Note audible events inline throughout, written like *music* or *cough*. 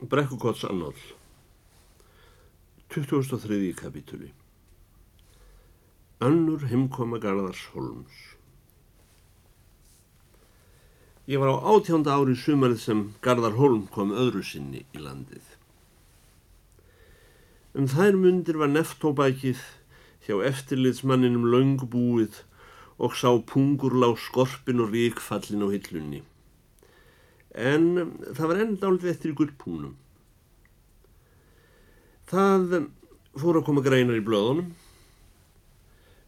Brekkukots annál 2003. kapitúli Önnur heimkoma Garðars Holms Ég var á átjánda ári sumarið sem Garðar Holm kom öðru sinni í landið. Um þær mundir var neftóbækið hjá eftirlitsmanninum laungbúið og sá pungurlá skorpin og ríkfallin á hillunni en það var enn dálítið eftir í gullpúnum. Það fór að koma greinar í blöðunum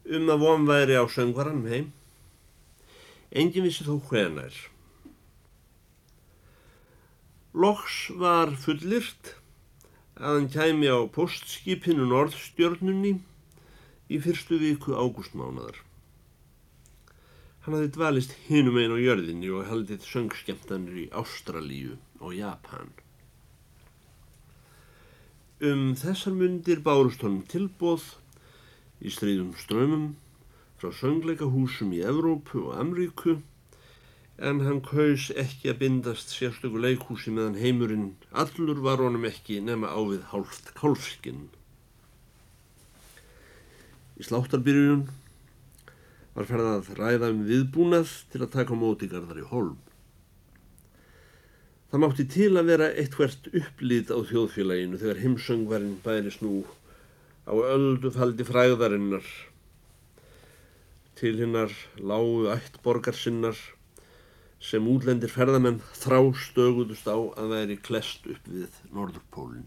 um að von væri á söngvaran heim. Engin vissi þó hvenar. Loks var fullirt að hann kæmi á postskipinu Norðstjörnunni í fyrstu viku ágústmánaðar. Hann hafði dvalist hinum einn á jörðinni og haldið söngskemtanir í Ástralíu og Japan. Um þessar myndir bárust honum tilbóð í stríðum strömmum frá söngleikahúsum í Evrópu og Amríku en hann kaus ekki að bindast sérstöku leikhúsi meðan heimurinn allur var honum ekki nema ávið hálft kálfskinn. Í sláttarbyrjun var ferðað að ræða um viðbúnað til að taka móti Garðari Holm. Það mátti til að vera eitt hvert upplýt á þjóðfélaginu þegar himsöngvarinn bæri snú á öldu faldi fræðarinnar til hinnar lágu ætt borgarsinnar sem útlendir ferðamenn þrá stöguðust á að væri klest upp við Norðurpólinn.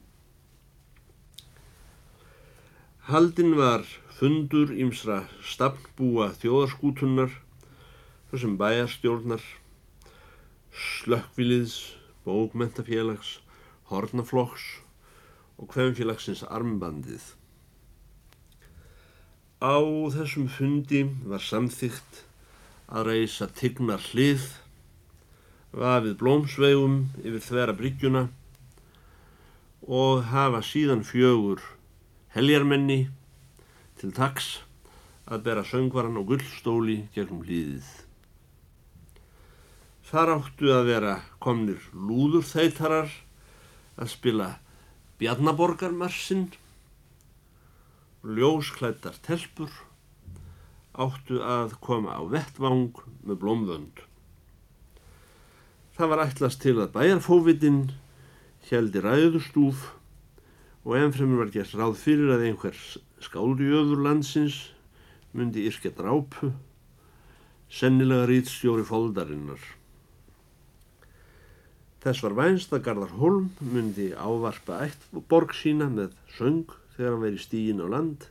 Haldinn var fundur ímsra stafnbúa þjóðarskútunnar, svo sem bæjarstjórnar, slökkviliðs, bókmentafélags, hornaflokks og hvemfélagsins armbandið. Á þessum fundi var samþygt að reysa tignar hlið, vafið blómsvegum yfir þvera bryggjuna og hafa síðan fjögur heljarmenni til taks að bera söngvaran og gullstóli gegnum hlýðið. Þar áttu að vera komnir lúðurþeitarar að spila Bjarnaborgarmarsinn, ljósklættar telpur áttu að koma á vettvang með blómvönd. Það var ætlast til að bæjarfóvitinn heldi ræðustúf og ennfremur var gert ráð fyrir að einhvers skáljöður landsins myndi yrkja drápu, sennilega rítstjóri fóldarinnar. Þess var vænst að Garðar Holm myndi ávarpa eitt borg sína með söng þegar hann veri stígin á land,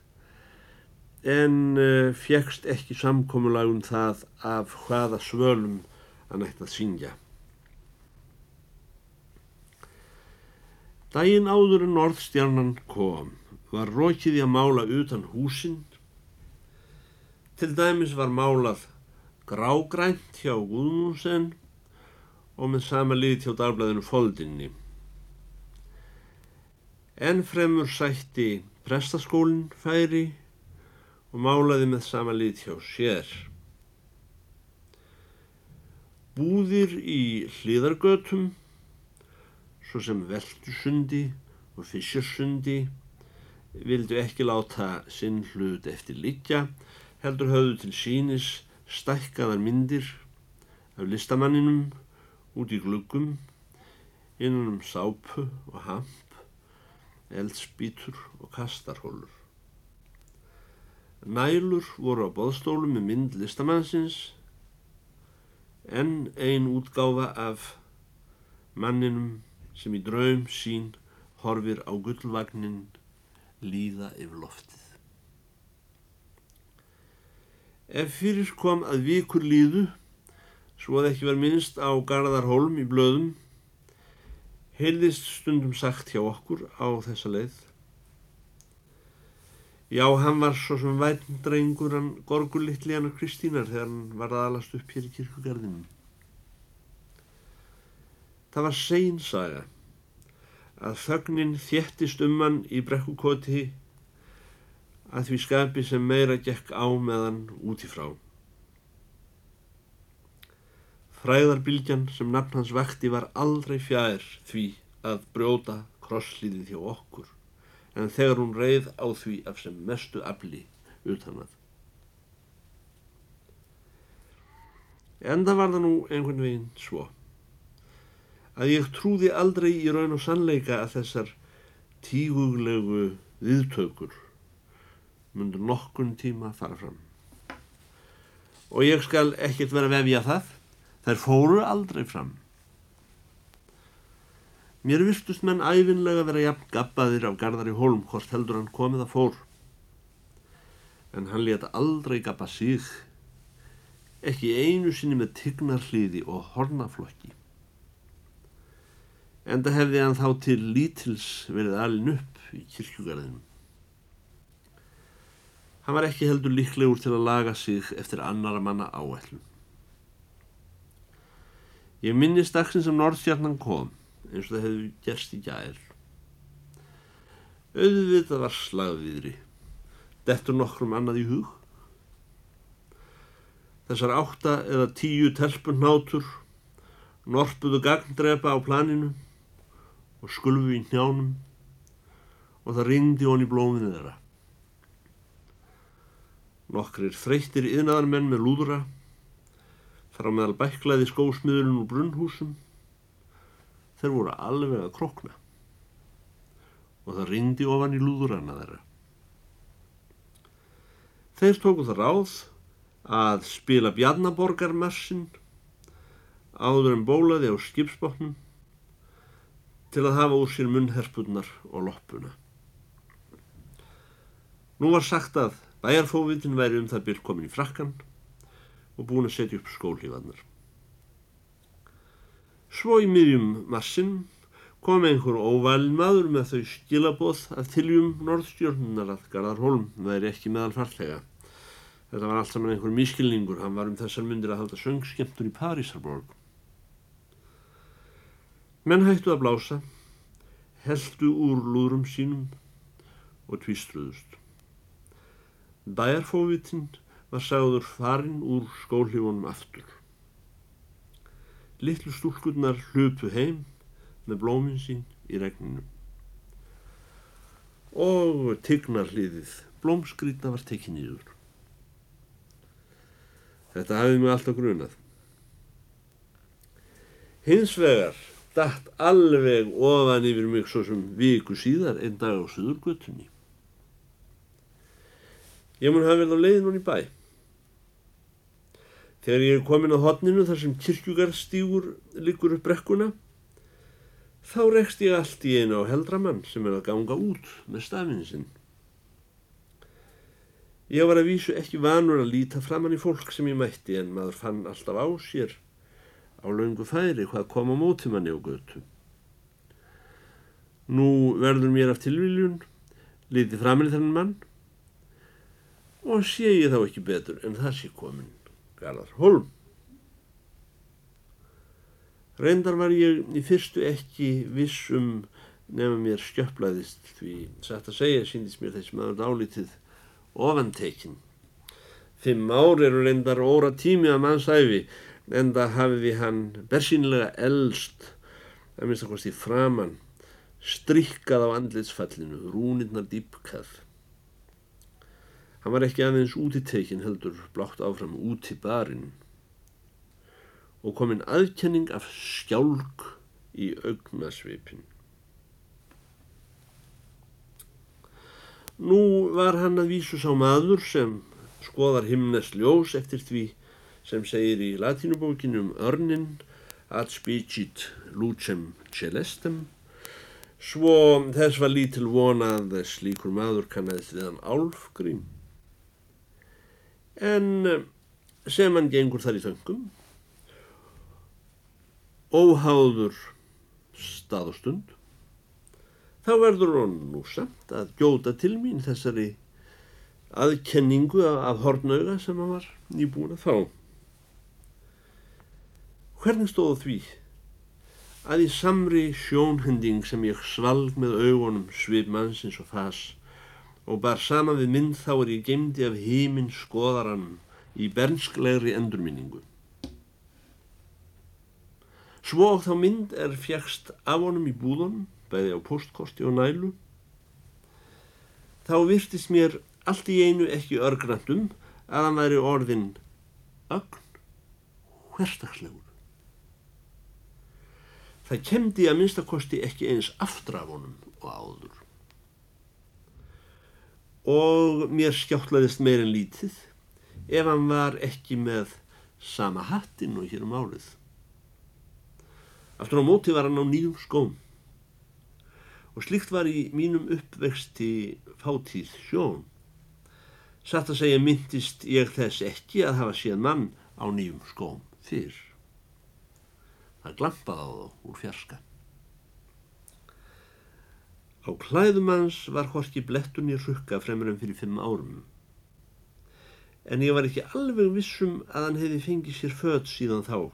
en uh, eh, fjekst ekki samkommulagum það af hvaða svölum hann ætti að syngja. Dægin áður en Norðstjarnan kom var rókið í að mála utan húsinn. Til dæmis var málað grágrænt hjá Guðmúsen og með sama lit hjá dagblæðinu Foldinni. En fremur sætti prestaskólinn færi og málaði með sama lit hjá sér. Búðir í hlýðargötum, svo sem Veldusundi og Fischersundi, vildu ekki láta sinn hlut eftir liggja, heldur höfðu til sínis stækkaðar myndir af listamanninum út í gluggum, innan um sápu og hamp, eldspítur og kastarhólur. Nælur voru á boðstólum með mynd listamannsins, en ein útgáfa af manninum sem í draum sín horfir á gullvagnin líða yfir loftið. Ef fyrir kom að vikur líðu, svo að ekki var minnst á Garðarholm í blöðum, heilðist stundum sagt hjá okkur á þessa leið. Já, hann var svo sem vætndrengur hann gorgulittli hann og Kristínar þegar hann var aðalast upp hér í kirkugarðinum. Það var seinsaga að þögnin þéttist um hann í brekkukoti að því skapi sem meira gekk á meðan útífrá. Fræðarbilgjan sem nafn hans vekti var aldrei fjær því að brjóta krosslíðið hjá okkur en þegar hún reið á því af sem mestu afli utan að. En það var það nú einhvern veginn svo að ég trúði aldrei í raun og sannleika að þessar tíguglegu viðtökur mundur nokkun tíma fara fram. Og ég skal ekkert vera vefja það, þær fóru aldrei fram. Mér vistust menn æfinlega vera jafn gabbaðir af Garðari Holm hvort heldur hann komið að fór. En hann leta aldrei gabba sig, ekki einu sinni með tignarliði og hornaflokki. Enda hefði hann þá til lítils verið alin upp í kirkjugarðinum. Hann var ekki heldur líklegur til að laga sig eftir annara manna áætlum. Ég minnist dagsinn sem Norðstjarnan kom eins og það hefði gerst í gæðir. Auðvitað var slagviðri, dettur nokkrum annað í hug. Þessar átta eða tíu telpunnátur norpuðu gagndrepa á planinu og skulfu í njánum og það ringdi hon í blóminu þeirra. Nokkrir þreyttir yðnaðarmenn með lúðra, þar á meðal bæklaði skósmiðurinn úr brunnhúsum, þeir voru alveg að krokna og það ringdi ofan í lúðurana þeirra. Þeir tóku það ráð að spila Bjarnaborgarmarsinn áður en bólaði á skipsbóknum til að hafa úr sér munnherspunnar og loppuna. Nú var sagt að bæjarfóvitin væri um það byrj komin í frakkan og búin að setja upp skólífannar. Svo í miðjum marsinn kom einhver óvælin maður með þau skilaboð að tiljum norðstjórnunar að Garðarholm væri ekki meðal farlega. Þetta var allt saman einhver mískilningur, hann var um þessar myndir að halda söngskemtur í Parísarborg. Menn hættu að blása, heldu úr lúrum sínum og tvistruðust. Bæjarfóvitinn var sagður farinn úr skólífunum aftur. Littlu stúlkurnar hlupu heim með blómin sín í regninu. Og tignar hliðið, blómskrýtna var tekið nýður. Þetta hafið mig alltaf grunað. Hins vegar dætt alveg ofan yfir mig svo sem viku síðar einn dag á Suðurgötunni. Ég mun hafa vel á leiðin hún í bæ. Þegar ég er komin á hodninu þar sem kirkjugarstígur liggur upp brekkuna, þá rekst ég allt í einu á heldramann sem er að ganga út með stafinu sinn. Ég var að vísu ekki vanur að líta framann í fólk sem ég mætti en maður fann alltaf á sér á laungu færi hvað kom á móti manni á götu. Nú verður mér af tilviljun, lítið framann í þennan mann og sé ég þá ekki betur en það sé komin. Garðar Holm. Reyndar var ég í fyrstu ekki vissum nefnum mér skjöplaðist því satt að segja síndist mér þess maður dálítið ofantekinn. Fimm ár eru reyndar óra tími að mannsæfi en það hafiði hann bersýnilega eldst að minnst að kosti framann strikkað á andlitsfallinu, rúnirnar dýpkað. Hann var ekki aðeins út í tekin heldur blátt áfram út í barinn og kominn aðkenning af skjálk í augnasvipin. Nú var hann að vísu sá maður sem skoðar himnes ljós eftir því sem segir í latínubókinu um örnin ad spicit lucem celestem. Svo þess var lítil vonað slíkur maður kannast við hann álfgrím en sem hann gengur þar í þöngum óháður stað og stund þá verður hann nú samt að gjóta til mín þessari aðkenningu af hornauga sem hann var nýbúin að fá hvernig stóðu því að í samri sjónhending sem ég svalg með augunum svip mannsins og fas og bar sama við mynd þá er ég gemdi af heiminn skoðaran í bernsklegri endurminningu. Svo þá mynd er fjækst af honum í búðunum, bæði á postkosti og nælu. Þá virtist mér allt í einu ekki örgrandum að hann væri orðin ögn hverstagslegur. Það kemdi að minnstakosti ekki eins aftur af honum og áður. Og mér skjáttlaðist meirinn lítið ef hann var ekki með sama hattin og hér um álið. Aftur á móti var hann á nýjum skóm og slikt var í mínum uppvexti fátíð sjón. Satt að segja myndist ég þess ekki að hafa séð mann á nýjum skóm fyrr. Það glampaði á þá úr fjarska. Á klæðum hans var horki blettunni rukka fremur en fyrir fimm árum. En ég var ekki alveg vissum að hann hefði fengið sér född síðan þá.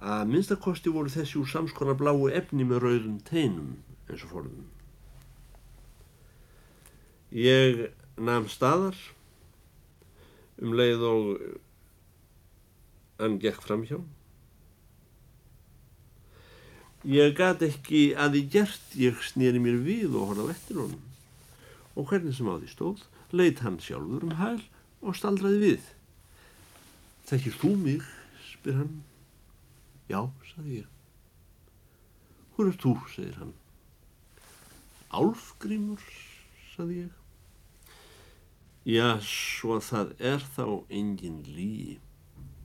Að minnstakosti voru þessi úr samskona bláu efni með rauðum teinum eins og forðum. Ég namn staðar um leið og hann gekk fram hjá. Ég gæti ekki að því gert ég snýri mér við og horfa vettir honum og hvernig sem á því stóð leitt hann sjálfur um hæl og staldraði við. Þekkir þú mig? spyr hann. Já, saði ég. Hvor er þú? segir hann. Álfgrímur, saði ég. Já, svo það er þá engin líi,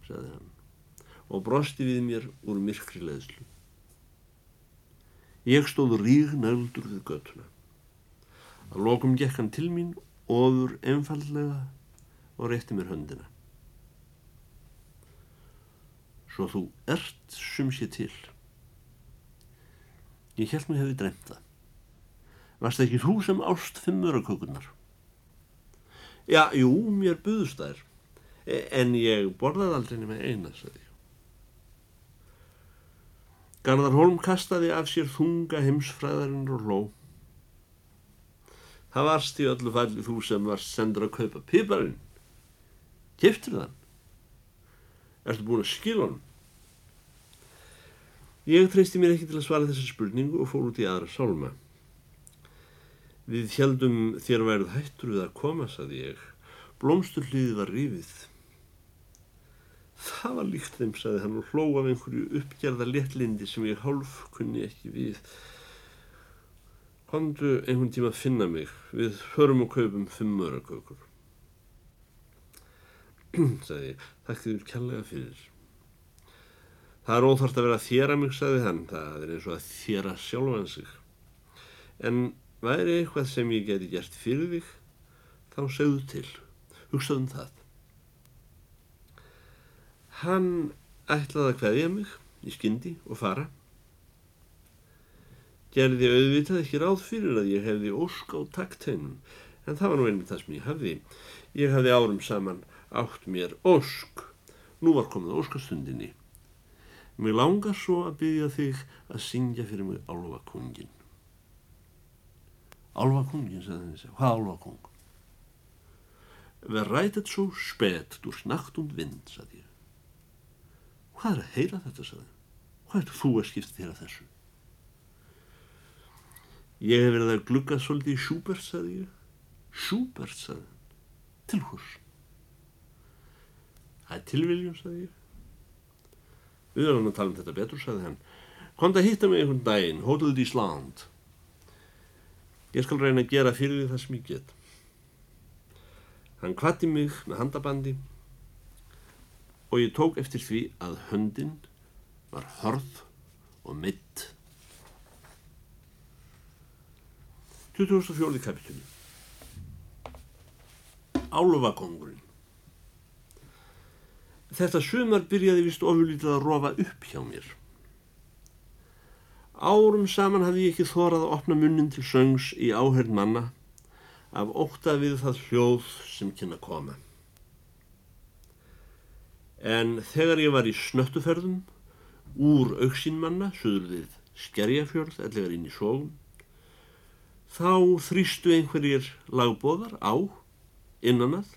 saði hann og brosti við mér úr myrkri leðslu. Ég stóð ríg nældur við göttuna. Að lokum gekk hann til mín, ofur einfallega og rétti mér höndina. Svo þú ert sum sé til. Ég held mér hefði dreymt það. Varst ekki þú sem ást fimmurakökunar? Já, jú, mér buðust þær, en ég borðaði aldrei nema eina, sagði. Garðar Holm kastaði af sér þunga heimsfræðarinn og hló. Það varst í öllu falli þú sem varst sendur að kaupa piparinn. Kiftur þann? Ertu búin að skila honum? Ég treysti mér ekki til að svara þessa spurningu og fór út í aðra sálma. Við heldum þér værið hættur við að koma, saði ég. Blómsturliði var rífið. Það var líkt þeim, saði hann og hló af einhverju uppgerða léttlindi sem ég hálf kunni ekki við. Kondu einhvern tíma að finna mig. Við hörum og kaupum fimmörakökur. *clears throat* sagði ég, þakk þér kjallega fyrir. Það er óþart að vera að þjera mig, sagði hann. Það er eins og að þjera sjálfan sig. En væri eitthvað sem ég geti gert fyrir þig, þá segðu til. Hugsaðum það. Hann ætlaði að kveðja mig í skyndi og fara. Gerði auðvitað ekki ráð fyrir að ég hefði ósk á takteinum, en það var nú einmitt það sem ég hafði. Ég hafði árum saman átt mér ósk. Nú var komið óskastundinni. Mér langar svo að byggja þig að syngja fyrir mig álvakongin. Álvakongin, sagði henni sér. Hvað álvakong? Ver rætet svo spet úr snakt und vind, sagði ég. Hvað er að heyra þetta, sagði. Hvað er þú að skipta þér að þessu? Ég hef verið að glugga svolítið í Schubert, sagði ég. Schubert, sagði. Til hvers? Það er tilviljum, sagði ég. Við erum að tala um þetta betur, sagði hann. Komt að hitta mig einhvern daginn, hótelið í Sland. Ég skal reyna að gera fyrir því það sem ég get. Hann kvatti mig með handabandi og ég tók eftir því að höndin var hörð og mitt. 2004. kapitúli Álvakongurinn Þetta sumar byrjaði vist ofurlítið að rofa upp hjá mér. Árum saman hafði ég ekki þórað að opna munnin til söngs í áhörn manna af óta við það hljóð sem kynna koma. En þegar ég var í snöttuferðum úr auksínmanna, söður við skerjafjörð, ellegar inn í sógum, þá þrýstu einhverjir lagbóðar á innan að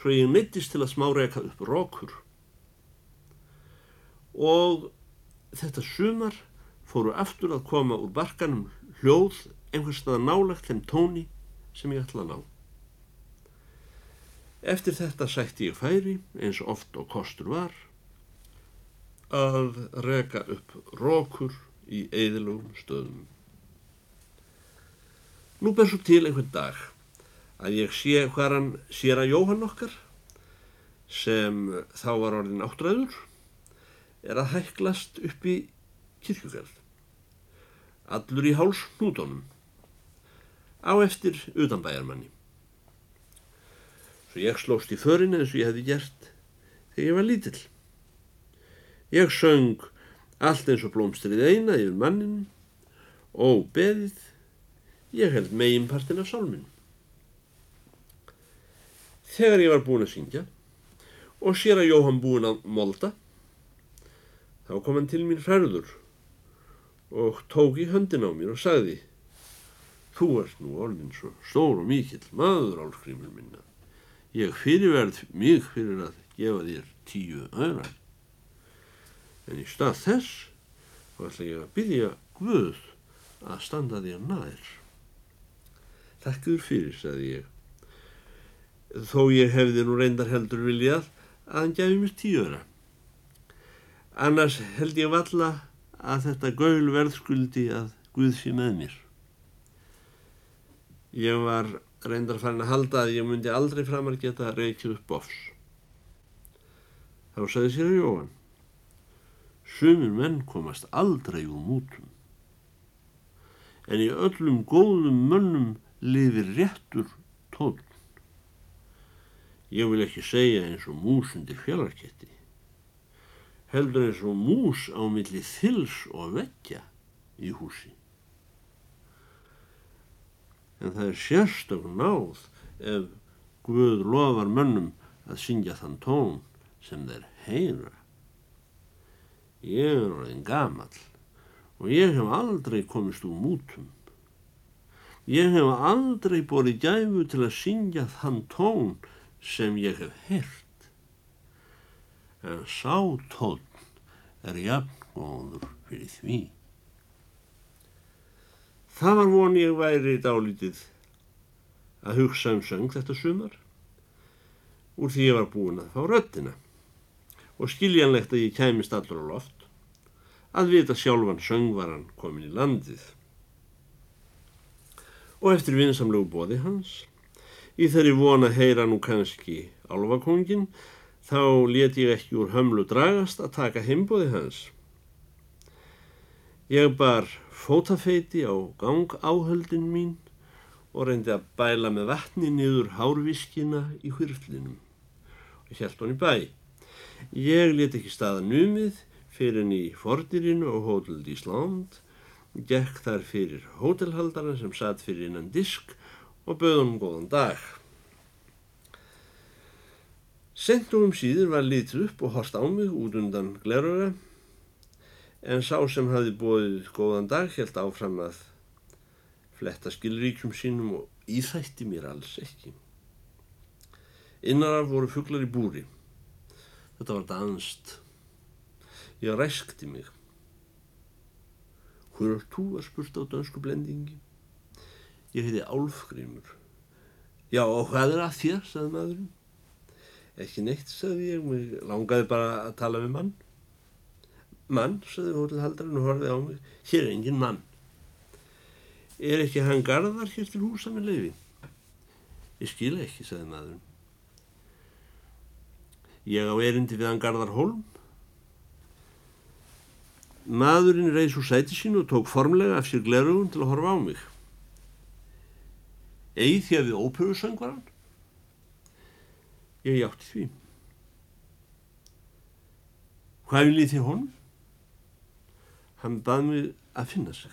svo ég neittist til að smáreka upp rókur og þetta sumar fóru aftur að koma úr barkanum hljóð einhvers staða nálagt þeim tóni sem ég ætla að ná. Eftir þetta sætti ég færi, eins oft og kostur var, að reka upp rókur í eðilugum stöðum. Nú ber svo til einhvern dag að ég sé hvað hann sér að Jóhann okkar, sem þá var orðin áttræður, er að hæklast upp í kirkjugarð. Allur í háls hnútonum, á eftir utanbæjarmanni. Svo ég slóst í förin eins og ég hefði gert þegar ég var lítill. Ég söng allt eins og blómstrið eina yfir mannin og beðið, ég held meginpartin af sálminn. Þegar ég var búin að syngja og sér að Jóhann búin að molda, þá kom hann til mín færður og tók í höndin á mér og sagði Þú ert nú orðin svo stór og mikill maður álskrimur minna ég fyrirverð mig fyrir að gefa þér tíu öðra en í stað þess þá ætla ég að byggja Guð að standa þér nær. Þakkur fyrir, sagði ég. Þó ég hefði nú reyndar heldur viljað að hann gefi mér tíu öðra annars held ég valla að þetta gaul verðskuldi að Guð sé með mér. Ég var reyndar farin að halda að ég myndi aldrei framar geta reykið upp bofs. Þá sagði sér Jóhann, sumir menn komast aldrei úr mútum, en í öllum góðum mönnum lifir réttur tónn. Ég vil ekki segja eins og mús undir fjallarketti, heldur eins og mús á milli þils og veggja í húsi en það er sérstök náð ef Guð lofar mönnum að syngja þann tón sem þeir heyra. Ég er orðin gamal og ég hef aldrei komist úr mútum. Ég hef aldrei borið gæfu til að syngja þann tón sem ég hef heyrt. En sá tón er jafngóður fyrir því. Það var von ég væri dálítið að hugsa um söng þetta sumar úr því ég var búin að fá röttina og skiljanlegt að ég kæmist allur á loft að vita sjálfan söngvaran komin í landið. Og eftir vinsamlegu bóði hans, í þeirri von að heyra nú kannski álvakongin, þá let ég ekki úr hömlu dragast að taka heimbóði hans. Ég bar fótafeiti á gangáhöldin mín og reyndi að bæla með vatni niður hárvískina í hvirflinum og hjælt hann í bæ. Ég let ekki staða numið fyrir henni í fordirinu og hóteld Ísland, gekk þar fyrir hótelhaldara sem satt fyrir innan disk og bauð honum góðan dag. Sendum um síður var litið upp og horst á mig út undan gleröga en sá sem hafi bóðið góðan dag held áfram að fletta skilríkjum sínum og íþætti mér alls ekki. Innaraf voru fugglar í búri. Þetta var danst. Ég ræskti mig. Hver er þú að spurta á dansku blendingi? Ég heiti Álfgrímur. Já, og hvað er að þér, sagði maðurinn. Ekki neitt, sagði ég, mér langaði bara að tala við mann. Mann, saði hótelhaldarinn og horfið á mig, hér er engin mann. Er ekki hann garðar hér til húsa með leiði? Ég skila ekki, saði maðurinn. Ég á erindi við hann garðar holm. Maðurinn reyðs úr sæti sín og tók formlega af sér glerugun til að horfa á mig. Egið því að við óperusöngvaran? Ég hjátti því. Hvað vil ég því honum? Hann bað mig að finna sig.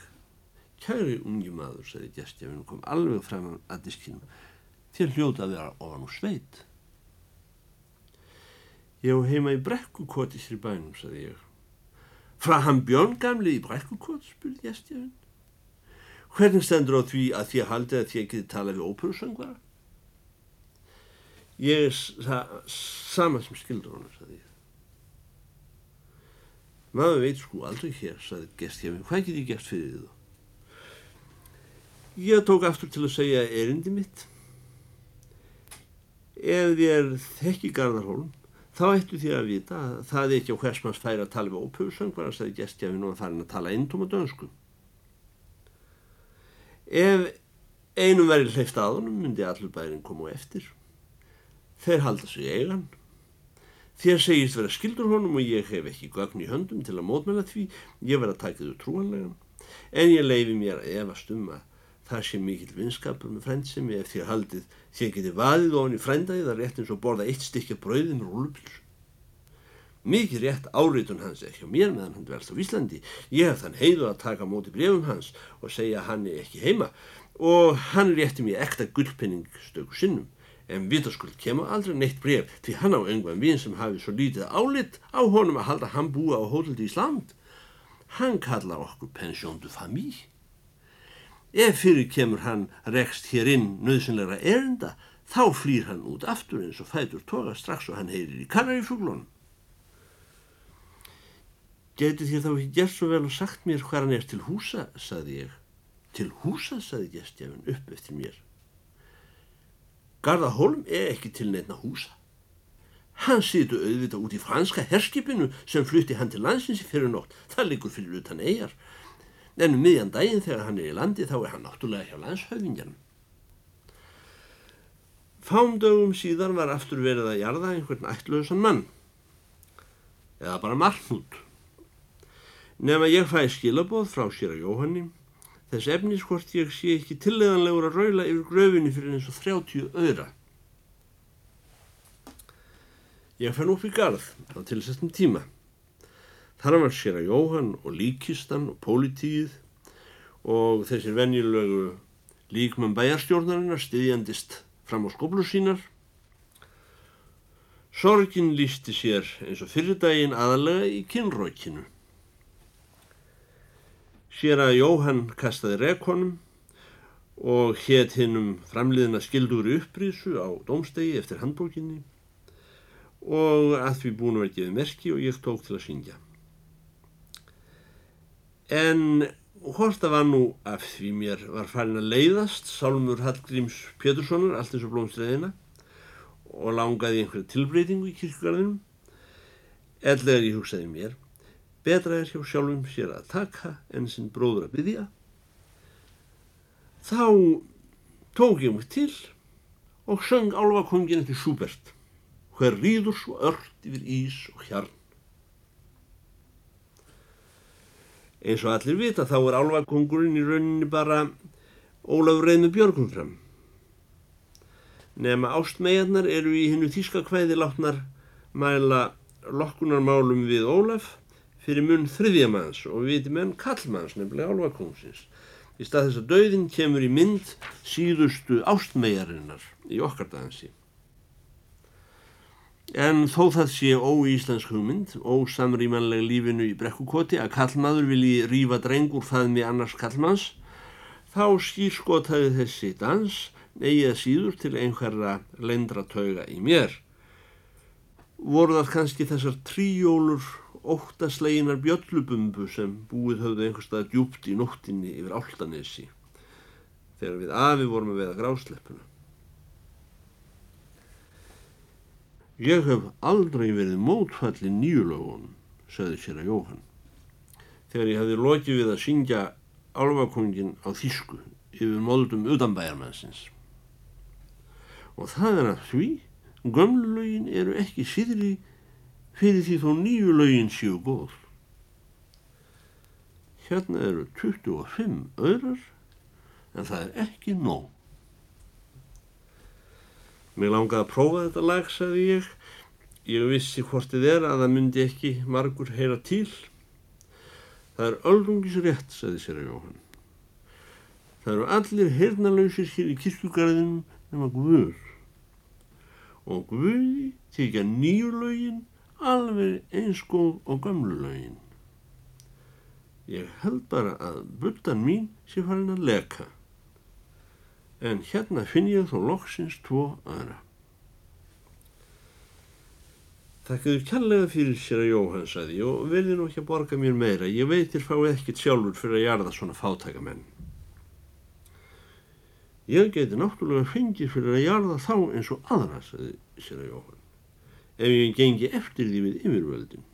Kæri ungi maður, sagði gestjafinn og kom alveg fram að diskinu. Þér hljóta að vera ofan úr sveit. Ég hef heima í brekkukoti sér bænum, sagði ég. Frá hann Björn gamli í brekkukot, spurði gestjafinn. Hvernig stendur á því að þér haldið að þér geti talað við óperusöngvara? Ég er sa sama sem skildur honum, sagði ég. Maður veit sko aldrei hér, saði gestkefin, hvað get ég gert fyrir þú? Ég tók aftur til að segja erindi mitt. Ef þér þekki Garðarholm, þá ættu því að vita að það er ekki á hversmanns færi að tala við ópöfusöngvar að sagði gestkefin og að farin að tala eindum og dönsku. Ef einum verið hleyft aðunum myndi allur bærin koma á eftir. Þeir halda sig eigan Þér segist vera skildur honum og ég hef ekki gögn í höndum til að mótmenna því, ég verð að taka þau trúanlegan, en ég leifi mér að efast um að það sé mikill vinskapur með frændsemi ef þér haldið þér geti vaðið ofin í frændaði það rétt eins og borða eitt stykja brauði með rúlupils. Mikið rétt áritun hans ekki á mér meðan hann dvelst á Íslandi. Ég hef þann heiðu að taka móti brefum hans og segja hann er ekki heima og hann rétti mér ekta gullpenning stöku sinnum en vitaskuld kemur aldrei neitt bref því hann á engvan vinn sem hafi svo lítið álit á honum að halda hann búa á hóteldi í Ísland. Hann kalla okkur pensjóndu famí. Ef fyrir kemur hann rekst hér inn nöðsynleira erinda, þá flýr hann út aftur eins og fætur toga strax og hann heyrir í kannarífuglunum. Getið þér þá ekki gert svo vel og sagt mér hvað hann er til húsa, saði ég. Til húsa, saði gestjafin upp eftir mér. Garðahólm er ekki til nefna húsa. Hann situr auðvitað út í franska herskipinu sem flutti hann til landsins í fyrir nótt. Það liggur fyrir utan eigjar. En um miðjan daginn þegar hann er í landi þá er hann náttúrulega hjá landshöfingjan. Fámdögum síðan var aftur verið að jarða einhvern ættlausan mann. Eða bara margnút. Nefn að ég fæ skilabóð frá sér að Jóhanni Þess efnis hvort ég sé ekki tilleganlegur að raula yfir gröfinni fyrir eins og 30 öðra. Ég fann upp í garð á tilsestum tíma. Þar var sér að Jóhann og líkistan og pólitíð og þessir venjulegu líkmann bæjarstjórnarinnar stiðjandist fram á skoblu sínar. Sorgin lísti sér eins og fyrir daginn aðalega í kynrókinu. Sér að Jóhann kastaði rekonum og hétt hinnum framliðina skildur upprísu á dómstegi eftir handbókinni og að því búin að vera gefið merki og ég tók til að syngja. En hvort það var nú af því mér var farin að leiðast Sálmur Hallgríms Péturssonar allt eins og blómstræðina og langaði einhverja tilbreytingu í kirkgarðinum eðlega ég hugsaði mér betra er hjá sjálfum sér að taka en sinn bróður að byggja þá tók ég mig til og söng álvakongin eftir Schubert hver rýður svo ört yfir ís og hjarn. Eins og allir vita þá er álvakongurinn í rauninni bara Ólafur Reynur Björgum fram nema ástmegarnar eru í hennu þíska kvæði látnar mæla lokkunarmálum við Ólaf fyrir munn þriðjamanns og viti menn kallmanns nefnilega álvakungsins. Í stað þess að dauðin kemur í mynd síðustu ástmegarinnar í okkar dansi. En þó það sé óíslensk hugmynd, ósamrýmanlega lífinu í brekkukoti að kallmaður vilji rífa drengur faðmi annars kallmanns, þá skýrskotaði þessi dans eigið síður til einhverja lendra tauga í mér. Voru það kannski þessar tríjólur óttasleginar bjöllubumbu sem búið höfðu einhverstað djúpt í nóttinni yfir áltanesi þegar við afi vorum að veða grásleppuna. Ég hef aldrei verið mótfalli nýjulögunum, sagði sér að Jóhann, þegar ég hefði lokið við að syngja álvakongin á þýsku yfir móldum utanbæjarmannsins. Og það er að því, gömlulögin eru ekki síðri fyrir því þó nýju lögin séu góð. Hérna eru 25 öðrar en það er ekki nóg. Mér langaði að prófa þetta lag, sagði ég. Ég vissi hvort þið er að það myndi ekki margur heyra til. Það er öllungis rétt, sagði sér að Jóhann. Það eru allir hernalausir hér í kirkugarðinum nema Guður. Og Guði tekja nýju lögin alveg eins góð og gömlu lögin. Ég held bara að buttan mín sé farin að leka. En hérna finn ég þó loksins tvo aðra. Takkaðu kjallega fyrir sér að Jóhann, sagði og verði nú ekki að borga mér meira. Ég veitir fáið ekkit sjálfur fyrir að jarða svona fátækamenn. Ég geti náttúrulega fengið fyrir að jarða þá eins og aðra, sagði sér að Jóhann, ef ég gengi eftir því við yfirvöldin.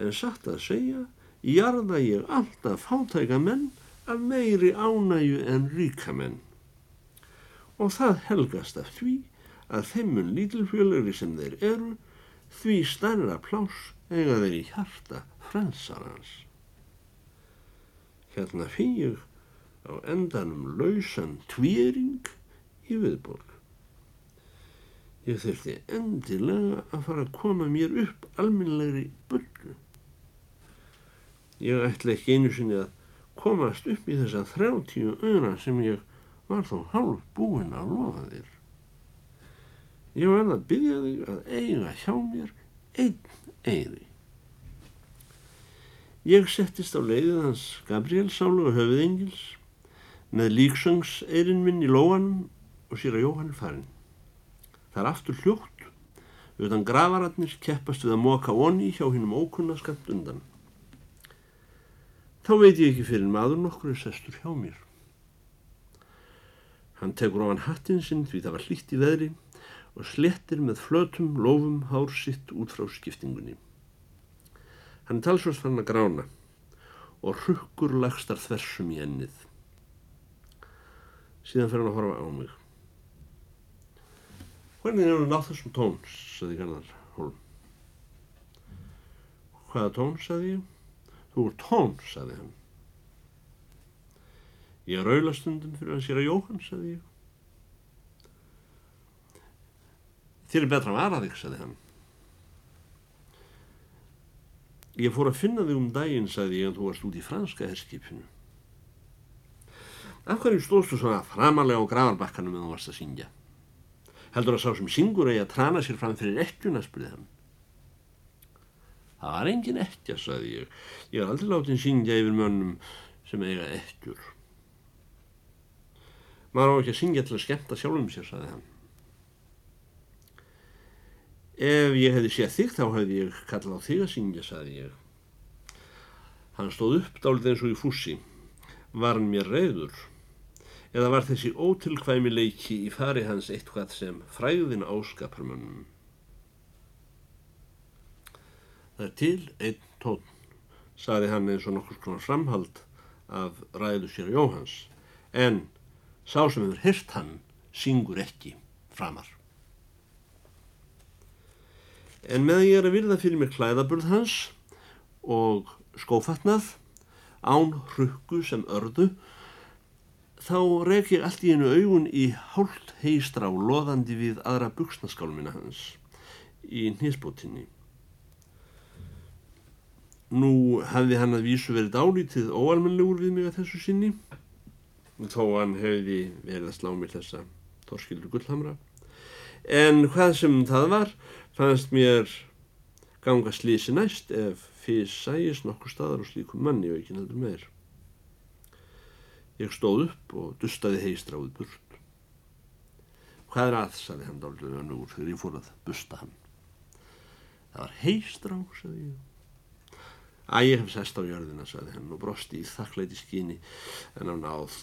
En satt að segja, jarða ég alltaf fátækamenn af meiri ánæju en ríkamenn. Og það helgast af því að þeim mun lítilfjölöri sem þeir eru því stærra plás eiga þeir í hjarta frelsarans. Hérna ég á endanum lausan tvýring í viðborg. Ég þurfti endilega að fara að koma mér upp alminlegri bullu. Ég ætla ekki einu sinni að komast upp í þessa þrjáttíu öðra sem ég var þó hálf búinn að lofa þér. Ég verði að byggja þig að eiga hjá mér einn eyri. Ég settist á leiðið hans Gabriel Sálu og höfuð Engils með líksöngseyrin minn í lóanum og sér að Jóhann er farin. Það er aftur hljótt, utan gravararnir keppast við að móka onni hjá hinnum ókunna skamt undan. Þá veit ég ekki fyrir maður nokkur er sestur hjá mér. Hann tekur á hann hattinn sinn því það var hlýtt í veðri og slettir með flötum lofum hár sitt út frá skiptingunni. Hann talsvast fann að grána og rukkur lagstar þversum í ennið. Síðan fer hann að horfa á mig. Hvernig er hann nátt þessum tón, saði Garðar Hólm. Hvaða tón, saði ég? Þú er tón, saði hann. Ég er auðlastundum fyrir að sér að Jóhann, saði ég. Þér er betra að vara þig, sagði hann. Ég fór að finna þig um daginn, sagði ég, en þú varst út í franska herskipinu. Af hverju stóðstu svona framalega á gravarbakkanum en þú varst að syngja? Heldur að sá sem syngur eigi að trana sér fram fyrir ekkjuna, spurði hann. Það var engin ekkja, sagði ég. Ég er aldrei látið að syngja yfir mönnum sem eiga ekkjur. Maður á ekki að syngja til að skemta sjálfum sér, sagði hann. Ef ég hefði séð þig þá hefði ég kallað á þig að syngja, saði ég. Hann stóð upp dálítið eins og í fússi. Var mér reyður? Eða var þessi ótilkvæmi leiki í fari hans eitthvað sem fræðin áskapar mönnum? Það er til einn tón, saði hann eins og nokkur svona framhald af ræðu sér Jóhans. En sá sem hefur hirt hann syngur ekki framar en með ég er að virða fyrir mér klæðaburð hans og skófatnað án hrukku sem ördu þá rek ég allt í einu augun í hálft heistra og loðandi við aðra buksnaskálmina hans í nýsbótinni. Nú hefði hann að vísu verið dálítið óalmenlegur við mig að þessu sinni þó hann hefði verið að slá mér þessa torskildu gullhamra en hvað sem það var fannst mér ganga slísi næst ef fyrst sæjist nokkur staðar og slíkum manni og ekki nefndur meir. Ég stóð upp og dustaði heistráð burt. Hvað er að, saði hann dálítið önnur þegar ég fór að busta hann. Það var heistráð, saði ég. Æ, ég hef sest á jörðina, saði hann og brosti í þakkleiti skíni en á náð.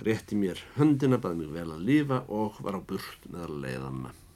Rétti mér höndina, baði mig vel að lifa og var á burt með að leiða maður.